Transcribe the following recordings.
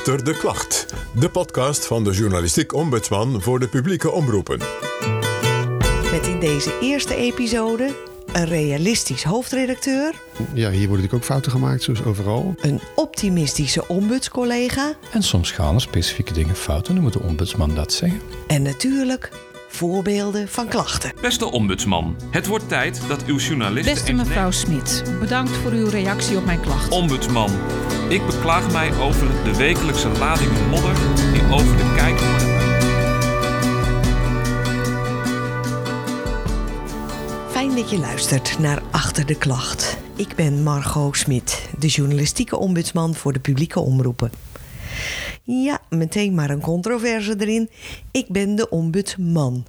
Achter de Klacht, de podcast van de journalistiek ombudsman voor de publieke omroepen. Met in deze eerste episode een realistisch hoofdredacteur, Ja, hier worden natuurlijk ook fouten gemaakt, zoals overal. een optimistische ombudscollega En soms gaan er specifieke dingen fout en dan moet de ombudsman dat zeggen. en natuurlijk voorbeelden van klachten. Beste ombudsman, het wordt tijd dat uw journalisten... Beste mevrouw Smit, bedankt voor uw reactie op mijn klacht. Ombudsman, ik beklaag mij over de wekelijkse ladingen modder die over de kijker worden Fijn dat je luistert naar Achter de Klacht. Ik ben Margot Smit, de journalistieke ombudsman voor de publieke omroepen. Ja, meteen maar een controverse erin. Ik ben de ombudsman.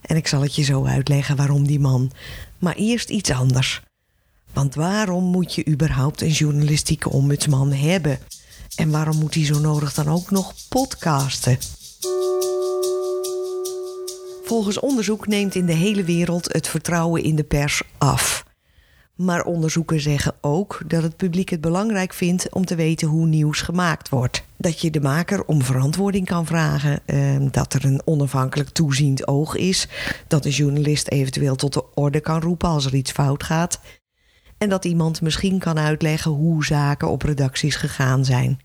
En ik zal het je zo uitleggen waarom die man. Maar eerst iets anders. Want waarom moet je überhaupt een journalistieke ombudsman hebben? En waarom moet hij zo nodig dan ook nog podcasten? Volgens onderzoek neemt in de hele wereld het vertrouwen in de pers af. Maar onderzoeken zeggen ook dat het publiek het belangrijk vindt om te weten hoe nieuws gemaakt wordt. Dat je de maker om verantwoording kan vragen, eh, dat er een onafhankelijk toeziend oog is, dat een journalist eventueel tot de orde kan roepen als er iets fout gaat, en dat iemand misschien kan uitleggen hoe zaken op redacties gegaan zijn.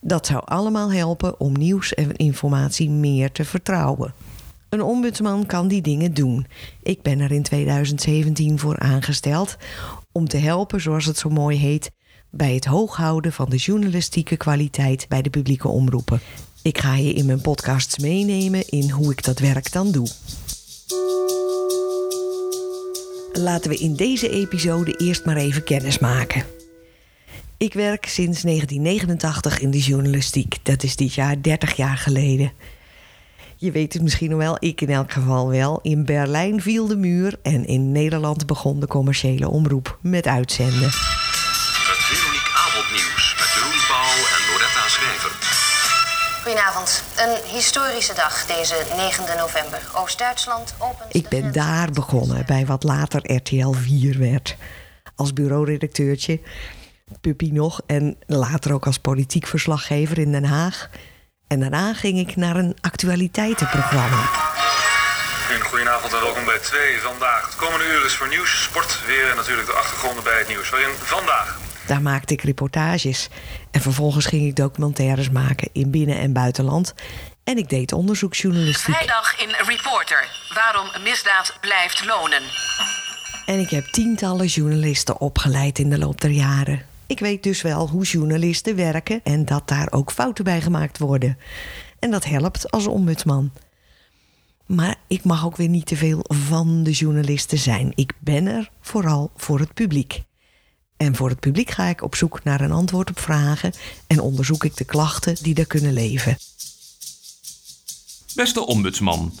Dat zou allemaal helpen om nieuws en informatie meer te vertrouwen. Een ombudsman kan die dingen doen. Ik ben er in 2017 voor aangesteld om te helpen, zoals het zo mooi heet, bij het hooghouden van de journalistieke kwaliteit bij de publieke omroepen. Ik ga je in mijn podcasts meenemen in hoe ik dat werk dan doe. Laten we in deze episode eerst maar even kennis maken. Ik werk sinds 1989 in de journalistiek. Dat is dit jaar 30 jaar geleden. Je weet het misschien wel, ik in elk geval wel. In Berlijn viel de muur en in Nederland begon de commerciële omroep met uitzenden. Goedenavond. Een historische dag, deze 9 november. Oost-Duitsland opent. Ik ben daar begonnen, bij wat later RTL 4 werd. Als bureauredacteurtje, puppy nog en later ook als politiek verslaggever in Den Haag. En daarna ging ik naar een actualiteitenprogramma. Goedenavond en welkom bij 2 vandaag. Het komende uur is voor nieuws, sport, weer en natuurlijk de achtergronden bij het nieuws. Waarin vandaag Daar maakte ik reportages. En vervolgens ging ik documentaires maken in binnen- en buitenland. En ik deed onderzoeksjournalistiek. Vrijdag in Reporter. Waarom misdaad blijft lonen. En ik heb tientallen journalisten opgeleid in de loop der jaren. Ik weet dus wel hoe journalisten werken en dat daar ook fouten bij gemaakt worden. En dat helpt als ombudsman. Maar ik mag ook weer niet te veel van de journalisten zijn. Ik ben er vooral voor het publiek. En voor het publiek ga ik op zoek naar een antwoord op vragen en onderzoek ik de klachten die er kunnen leven. Beste ombudsman,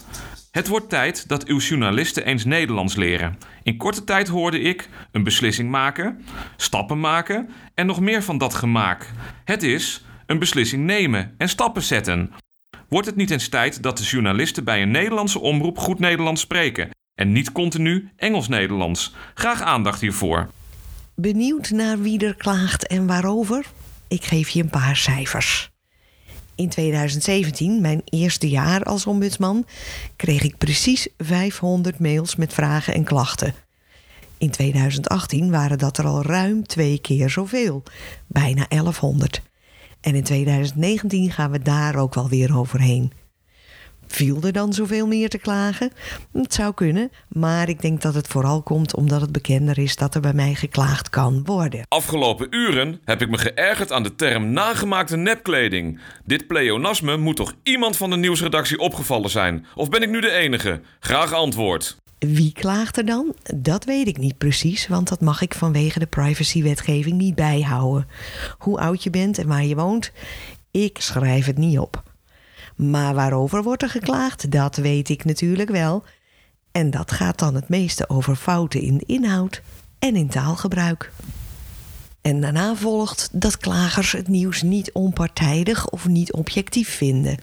het wordt tijd dat uw journalisten eens Nederlands leren. In korte tijd hoorde ik een beslissing maken, stappen maken en nog meer van dat gemaak. Het is een beslissing nemen en stappen zetten. Wordt het niet eens tijd dat de journalisten bij een Nederlandse omroep goed Nederlands spreken en niet continu Engels-Nederlands? Graag aandacht hiervoor. Benieuwd naar wie er klaagt en waarover? Ik geef je een paar cijfers. In 2017, mijn eerste jaar als ombudsman, kreeg ik precies 500 mails met vragen en klachten. In 2018 waren dat er al ruim twee keer zoveel, bijna 1100. En in 2019 gaan we daar ook wel weer overheen. Viel er dan zoveel meer te klagen? Het zou kunnen, maar ik denk dat het vooral komt omdat het bekender is dat er bij mij geklaagd kan worden. Afgelopen uren heb ik me geërgerd aan de term nagemaakte nepkleding. Dit pleonasme moet toch iemand van de nieuwsredactie opgevallen zijn? Of ben ik nu de enige? Graag antwoord. Wie klaagt er dan? Dat weet ik niet precies, want dat mag ik vanwege de privacywetgeving niet bijhouden. Hoe oud je bent en waar je woont, ik schrijf het niet op. Maar waarover wordt er geklaagd, dat weet ik natuurlijk wel. En dat gaat dan het meeste over fouten in inhoud en in taalgebruik. En daarna volgt dat klagers het nieuws niet onpartijdig of niet objectief vinden.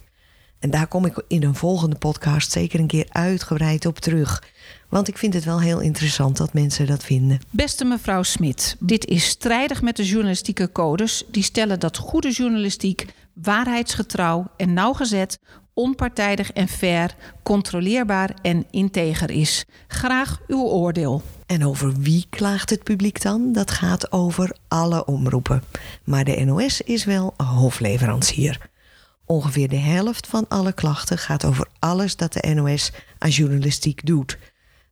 En daar kom ik in een volgende podcast zeker een keer uitgebreid op terug. Want ik vind het wel heel interessant dat mensen dat vinden. Beste mevrouw Smit, dit is strijdig met de journalistieke codes die stellen dat goede journalistiek waarheidsgetrouw en nauwgezet, onpartijdig en fair, controleerbaar en integer is. Graag uw oordeel. En over wie klaagt het publiek dan? Dat gaat over alle omroepen. Maar de NOS is wel hofleverancier. Ongeveer de helft van alle klachten gaat over alles dat de NOS aan journalistiek doet.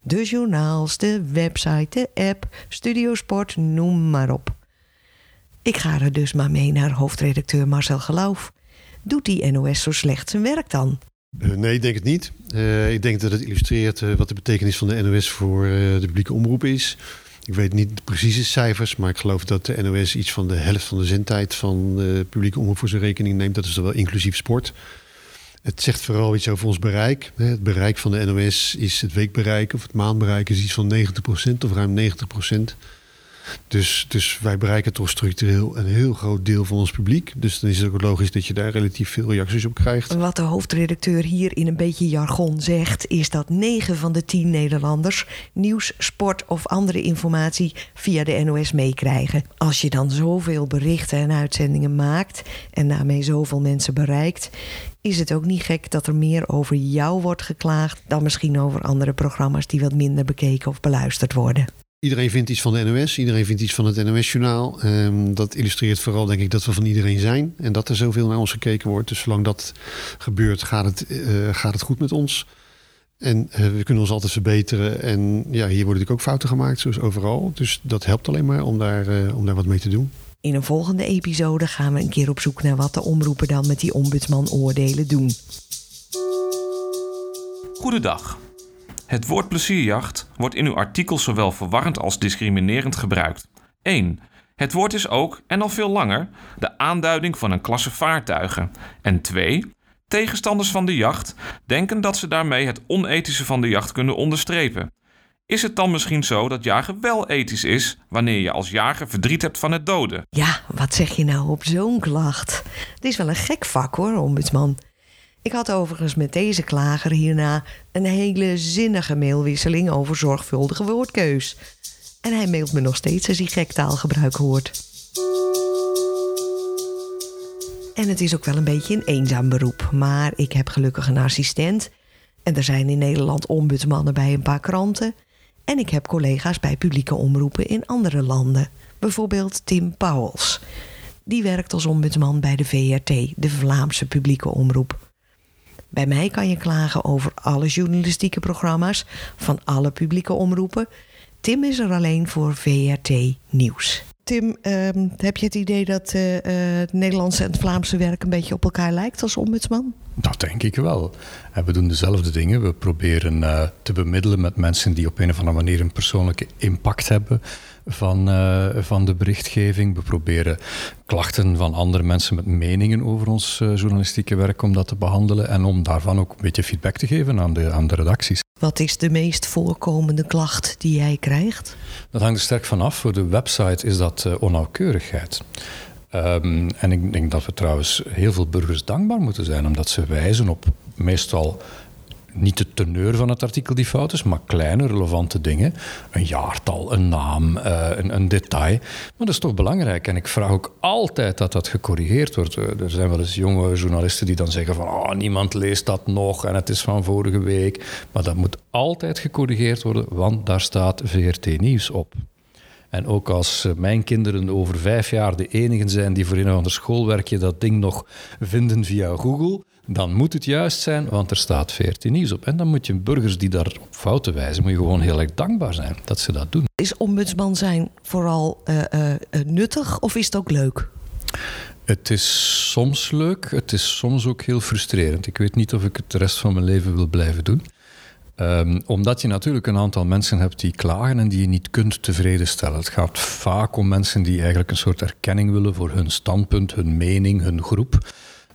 De journaals, de website, de app, Studiosport, noem maar op. Ik ga er dus maar mee naar hoofdredacteur Marcel Geloof. Doet die NOS zo slecht zijn werk dan? Uh, nee, ik denk het niet. Uh, ik denk dat het illustreert uh, wat de betekenis van de NOS voor de publieke omroep is. Ik weet niet de precieze cijfers, maar ik geloof dat de NOS iets van de helft van de zendtijd van de publieke omroep voor zijn rekening neemt. Dat is dan wel inclusief sport. Het zegt vooral iets over ons bereik. Het bereik van de NOS is het weekbereik of het maandbereik is iets van 90% of ruim 90%. Dus, dus wij bereiken toch structureel een heel groot deel van ons publiek. Dus dan is het ook logisch dat je daar relatief veel reacties op krijgt. Wat de hoofdredacteur hier in een beetje jargon zegt, is dat 9 van de 10 Nederlanders nieuws, sport of andere informatie via de NOS meekrijgen. Als je dan zoveel berichten en uitzendingen maakt en daarmee zoveel mensen bereikt, is het ook niet gek dat er meer over jou wordt geklaagd dan misschien over andere programma's die wat minder bekeken of beluisterd worden. Iedereen vindt iets van de NOS, iedereen vindt iets van het NOS-journaal. Um, dat illustreert vooral, denk ik, dat we van iedereen zijn en dat er zoveel naar ons gekeken wordt. Dus zolang dat gebeurt, gaat het, uh, gaat het goed met ons. En uh, we kunnen ons altijd verbeteren. En ja, hier worden natuurlijk ook fouten gemaakt, zoals overal. Dus dat helpt alleen maar om daar, uh, om daar wat mee te doen. In een volgende episode gaan we een keer op zoek naar wat de omroepen dan met die ombudsman oordelen doen. Goedendag. Het woord plezierjacht wordt in uw artikel zowel verwarrend als discriminerend gebruikt. 1. Het woord is ook, en al veel langer, de aanduiding van een klasse vaartuigen. En 2. Tegenstanders van de jacht denken dat ze daarmee het onethische van de jacht kunnen onderstrepen. Is het dan misschien zo dat jagen wel ethisch is wanneer je als jager verdriet hebt van het doden? Ja, wat zeg je nou op zo'n klacht? Het is wel een gek vak hoor, ombudsman. Ik had overigens met deze klager hierna een hele zinnige mailwisseling over zorgvuldige woordkeus. En hij mailt me nog steeds als hij gek taalgebruik hoort. En het is ook wel een beetje een eenzaam beroep, maar ik heb gelukkig een assistent. En er zijn in Nederland ombudsmannen bij een paar kranten. En ik heb collega's bij publieke omroepen in andere landen. Bijvoorbeeld Tim Pauwels. Die werkt als ombudsman bij de VRT, de Vlaamse publieke omroep. Bij mij kan je klagen over alle journalistieke programma's van alle publieke omroepen. Tim is er alleen voor VRT Nieuws. Tim, uh, heb je het idee dat uh, het Nederlandse en het Vlaamse werk een beetje op elkaar lijkt als ombudsman? Dat denk ik wel. We doen dezelfde dingen. We proberen uh, te bemiddelen met mensen die op een of andere manier een persoonlijke impact hebben van, uh, van de berichtgeving. We proberen klachten van andere mensen met meningen over ons uh, journalistieke werk om dat te behandelen en om daarvan ook een beetje feedback te geven aan de, aan de redacties. Wat is de meest voorkomende klacht die jij krijgt? Dat hangt er sterk vanaf. Voor de website is dat onnauwkeurigheid. Um, en ik denk dat we trouwens heel veel burgers dankbaar moeten zijn, omdat ze wijzen op meestal niet de teneur van het artikel die fout is, maar kleine relevante dingen. Een jaartal, een naam, uh, een, een, detail. Maar dat is toch belangrijk. En ik vraag ook altijd dat dat gecorrigeerd wordt. Er zijn wel eens jonge journalisten die dan zeggen van oh, niemand leest dat nog en het is van vorige week. Maar dat moet altijd gecorrigeerd worden, want daar staat VRT Nieuws op. En ook als eh, mijn kinderen over vijf jaar de enigen zijn die voor een of ander schoolwerkje dat ding nog vinden via Google, dan moet het juist zijn, want er staat 14 nieuws op. En dan moet je burgers die daar op fouten wijzen, moet je gewoon heel erg dankbaar zijn dat ze dat doen. Is ombudsman zijn vooral uh, uh, nuttig of is het ook leuk? Het is soms leuk, het is soms ook heel frustrerend. Ik weet niet of ik het de rest van mijn leven wil blijven doen. Um, omdat je natuurlijk een aantal mensen hebt die klagen en die je niet kunt tevreden stellen. Het gaat vaak om mensen die eigenlijk een soort erkenning willen voor hun standpunt, hun mening, hun groep.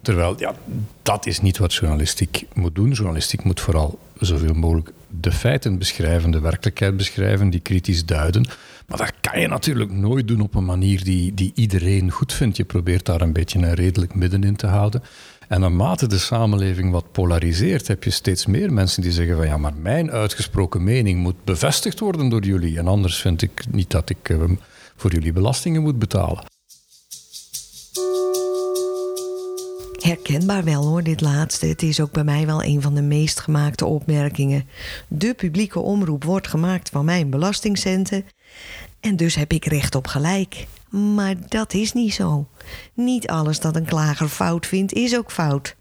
Terwijl, ja, dat is niet wat journalistiek moet doen. Journalistiek moet vooral zoveel mogelijk de feiten beschrijven, de werkelijkheid beschrijven, die kritisch duiden. Maar dat kan je natuurlijk nooit doen op een manier die, die iedereen goed vindt. Je probeert daar een beetje een redelijk midden in te houden. En naarmate de samenleving wat polariseert, heb je steeds meer mensen die zeggen van ja, maar mijn uitgesproken mening moet bevestigd worden door jullie. En anders vind ik niet dat ik uh, voor jullie belastingen moet betalen. Herkenbaar wel hoor, dit laatste. Het is ook bij mij wel een van de meest gemaakte opmerkingen. De publieke omroep wordt gemaakt van mijn belastingcenten. En dus heb ik recht op gelijk. Maar dat is niet zo. Niet alles dat een klager fout vindt, is ook fout.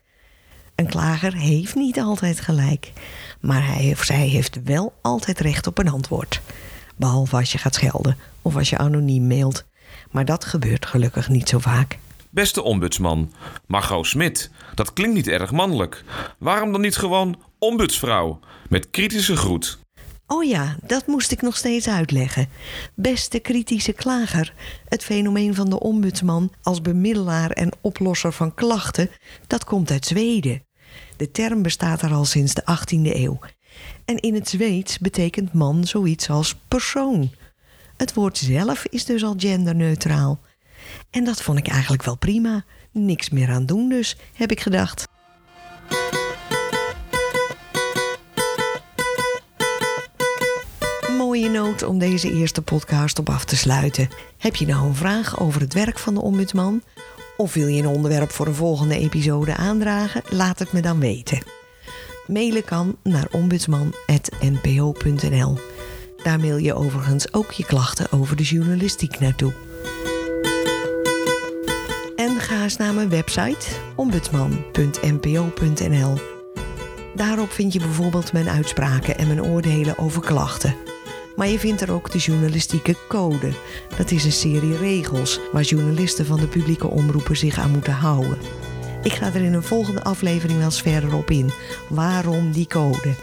Een klager heeft niet altijd gelijk. Maar hij of zij heeft wel altijd recht op een antwoord. Behalve als je gaat schelden of als je anoniem mailt. Maar dat gebeurt gelukkig niet zo vaak. Beste ombudsman, Margot Smit. Dat klinkt niet erg mannelijk. Waarom dan niet gewoon ombudsvrouw? Met kritische groet. Oh ja, dat moest ik nog steeds uitleggen. Beste kritische klager. Het fenomeen van de ombudsman als bemiddelaar en oplosser van klachten, dat komt uit Zweden. De term bestaat er al sinds de 18e eeuw. En in het Zweeds betekent man zoiets als persoon. Het woord zelf is dus al genderneutraal. En dat vond ik eigenlijk wel prima. Niks meer aan doen dus, heb ik gedacht. Mooie noot om deze eerste podcast op af te sluiten. Heb je nou een vraag over het werk van de ombudsman? Of wil je een onderwerp voor een volgende episode aandragen? Laat het me dan weten. Mailen kan naar ombudsman.npo.nl. Daar mail je overigens ook je klachten over de journalistiek naartoe. En ga eens naar mijn website ombudsman.npo.nl. Daarop vind je bijvoorbeeld mijn uitspraken en mijn oordelen over klachten. Maar je vindt er ook de journalistieke code. Dat is een serie regels waar journalisten van de publieke omroepen zich aan moeten houden. Ik ga er in een volgende aflevering wel eens verder op in. Waarom die code?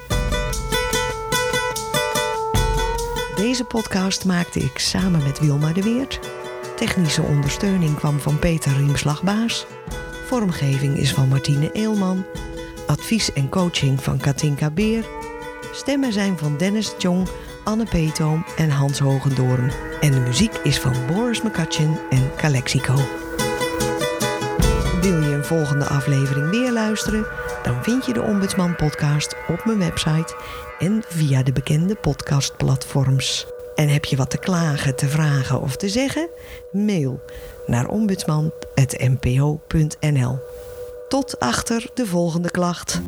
Deze podcast maakte ik samen met Wilma de Weert. Technische ondersteuning kwam van Peter Riemslagbaas. Vormgeving is van Martine Eelman. Advies en coaching van Katinka Beer. Stemmen zijn van Dennis Jong, Anne Peetoom en Hans Hogendoorn. En de muziek is van Boris McCutcheon en Calexico. Wil je een volgende aflevering weer luisteren? Dan vind je de Ombudsman podcast op mijn website en via de bekende podcastplatforms. En heb je wat te klagen, te vragen of te zeggen? Mail naar ombudsman.npo.nl. Tot achter de volgende klacht.